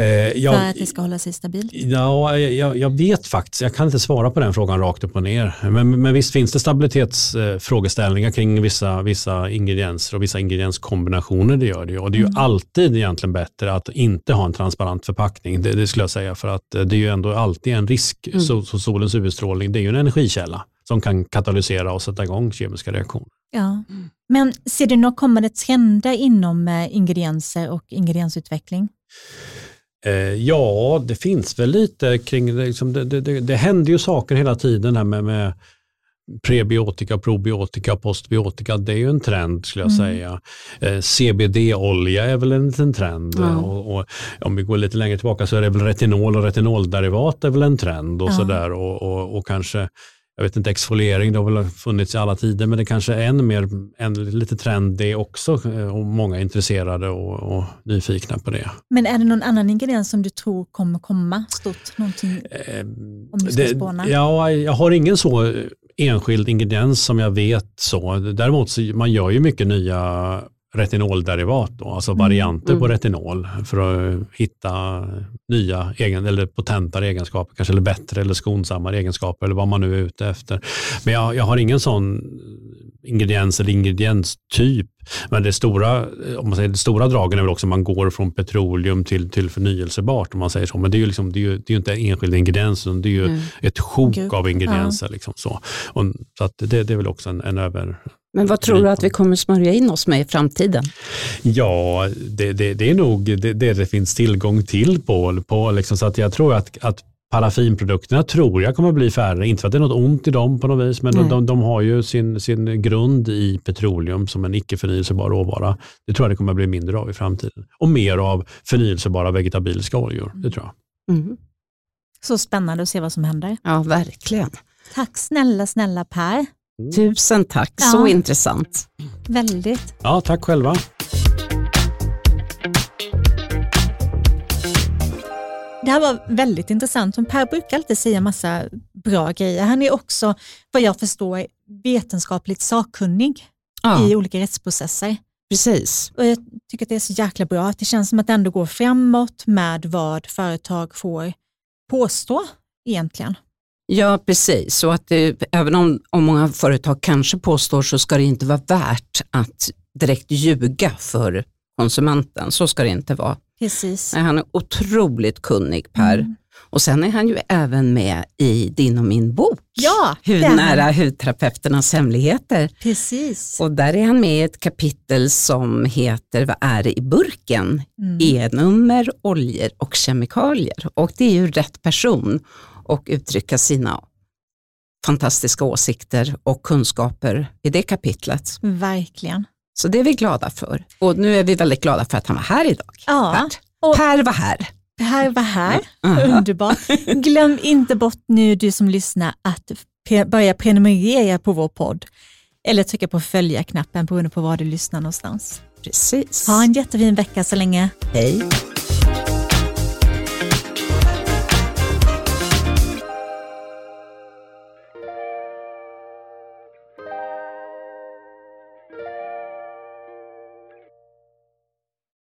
Eh, jag- för att det ska hålla sig stabilt? Ja, jag, jag vet faktiskt, jag kan inte svara på den frågan rakt upp och ner. Men, men visst finns det stabilitetsfrågeställningar kring vissa, vissa ingredienser och vissa ingredienskombinationer, det gör det ju. Och det är ju alltid egentligen bättre att inte ha en transparent förpackning, det, det skulle jag säga, för att eh, det är ju ändå alltid en risk, så, så solens UV-strålning, det är ju en energikälla som kan katalysera och sätta igång kemiska reaktioner. Ja. Men ser du några kommande trender inom eh, ingredienser och ingrediensutveckling? Eh, ja, det finns väl lite kring det. Liksom det, det, det, händer ju saker hela tiden här med, med prebiotika, probiotika, postbiotika. Det är ju en trend skulle jag säga. Eh, CBD-olja är väl en liten trend. Ja. Och, och om vi går lite längre tillbaka så är det väl retinol och retinolderivat är väl en trend och Ja. sådär. Och, och, och kanske jag vet inte, exfoliering, det har väl funnits i alla tider, men det kanske är än mer, en lite trend det också, eh, och många är intresserade och, och nyfikna på det. Men är det någon annan ingrediens som du tror kommer komma stort? Någonting? Eh, Om du ska spåna. Ja, jag har ingen så enskild ingrediens som jag vet så. Däremot så man gör ju mycket nya retinolderivat, då, alltså varianter på retinol för att hitta nya egen, eller potentare egenskaper, kanske eller bättre eller skonsammare egenskaper eller vad man nu är ute efter. Men jag, jag har ingen sån ingrediens eller ingredienstyp. Men det stora, om man säger, det stora dragen är väl också att man går från petroleum till, till förnyelsebart om man säger så. Men det är ju, liksom, det är ju, det är ju inte en enskild ingrediens, utan det är ju Mm. ett sjok Grupp, av ingredienser. Liksom, så och, så det, det är väl också en, en över... Men vad tror du att vi kommer smörja in oss med i framtiden? Ja, det, det, det är nog det, det det finns tillgång till på. på liksom, så att jag tror att, att paraffinprodukterna tror jag kommer bli färre. Inte för att det är något ont i dem på något vis, men de, de, de har ju sin, sin grund i petroleum som en icke förnyelsebar råvara. Det tror jag det kommer bli mindre av i framtiden. Och mer av förnyelsebara vegetabiliska oljor. Det tror jag. Mm. Så spännande att se vad som händer. Ja, verkligen. Tack snälla, snälla Per. Tusen tack, Ja. så intressant. Väldigt. Ja, tack själva. Det här var väldigt intressant. Per brukar alltid säga massa bra grejer. Han är också, vad jag förstår, vetenskapligt sakkunnig Ja, i olika rättsprocesser. precis. Och jag tycker att det är så jäkla bra att det känns som att det ändå går framåt med vad företag får påstå egentligen. Ja, precis. Så att det, även om, om många företag kanske påstår så ska det inte vara värt att direkt ljuga för konsumenten. Så ska det inte vara. Precis. Han är otroligt kunnig Per. Mm. Och sen är han ju även med i din och min bok. Ja. Hudnära hudterapeuternas hemligheter. Precis. Och där är han med i ett kapitel som heter Vad är det i burken? Mm. E-nummer, oljor och kemikalier. Och det är ju rätt person att uttrycka sina fantastiska åsikter och kunskaper i det kapitlet. Verkligen. Så det är vi glada för. Och nu är vi väldigt glada för att han var här idag. Ja, Per, och- per var här. här var här. Ja. Underbart. Glöm inte bort nu du som lyssnar att pre- börja prenumerera på vår podd eller trycka på följa-knappen beroende på var du lyssnar någonstans. Precis. Ha en jättefin vecka så länge. Hej.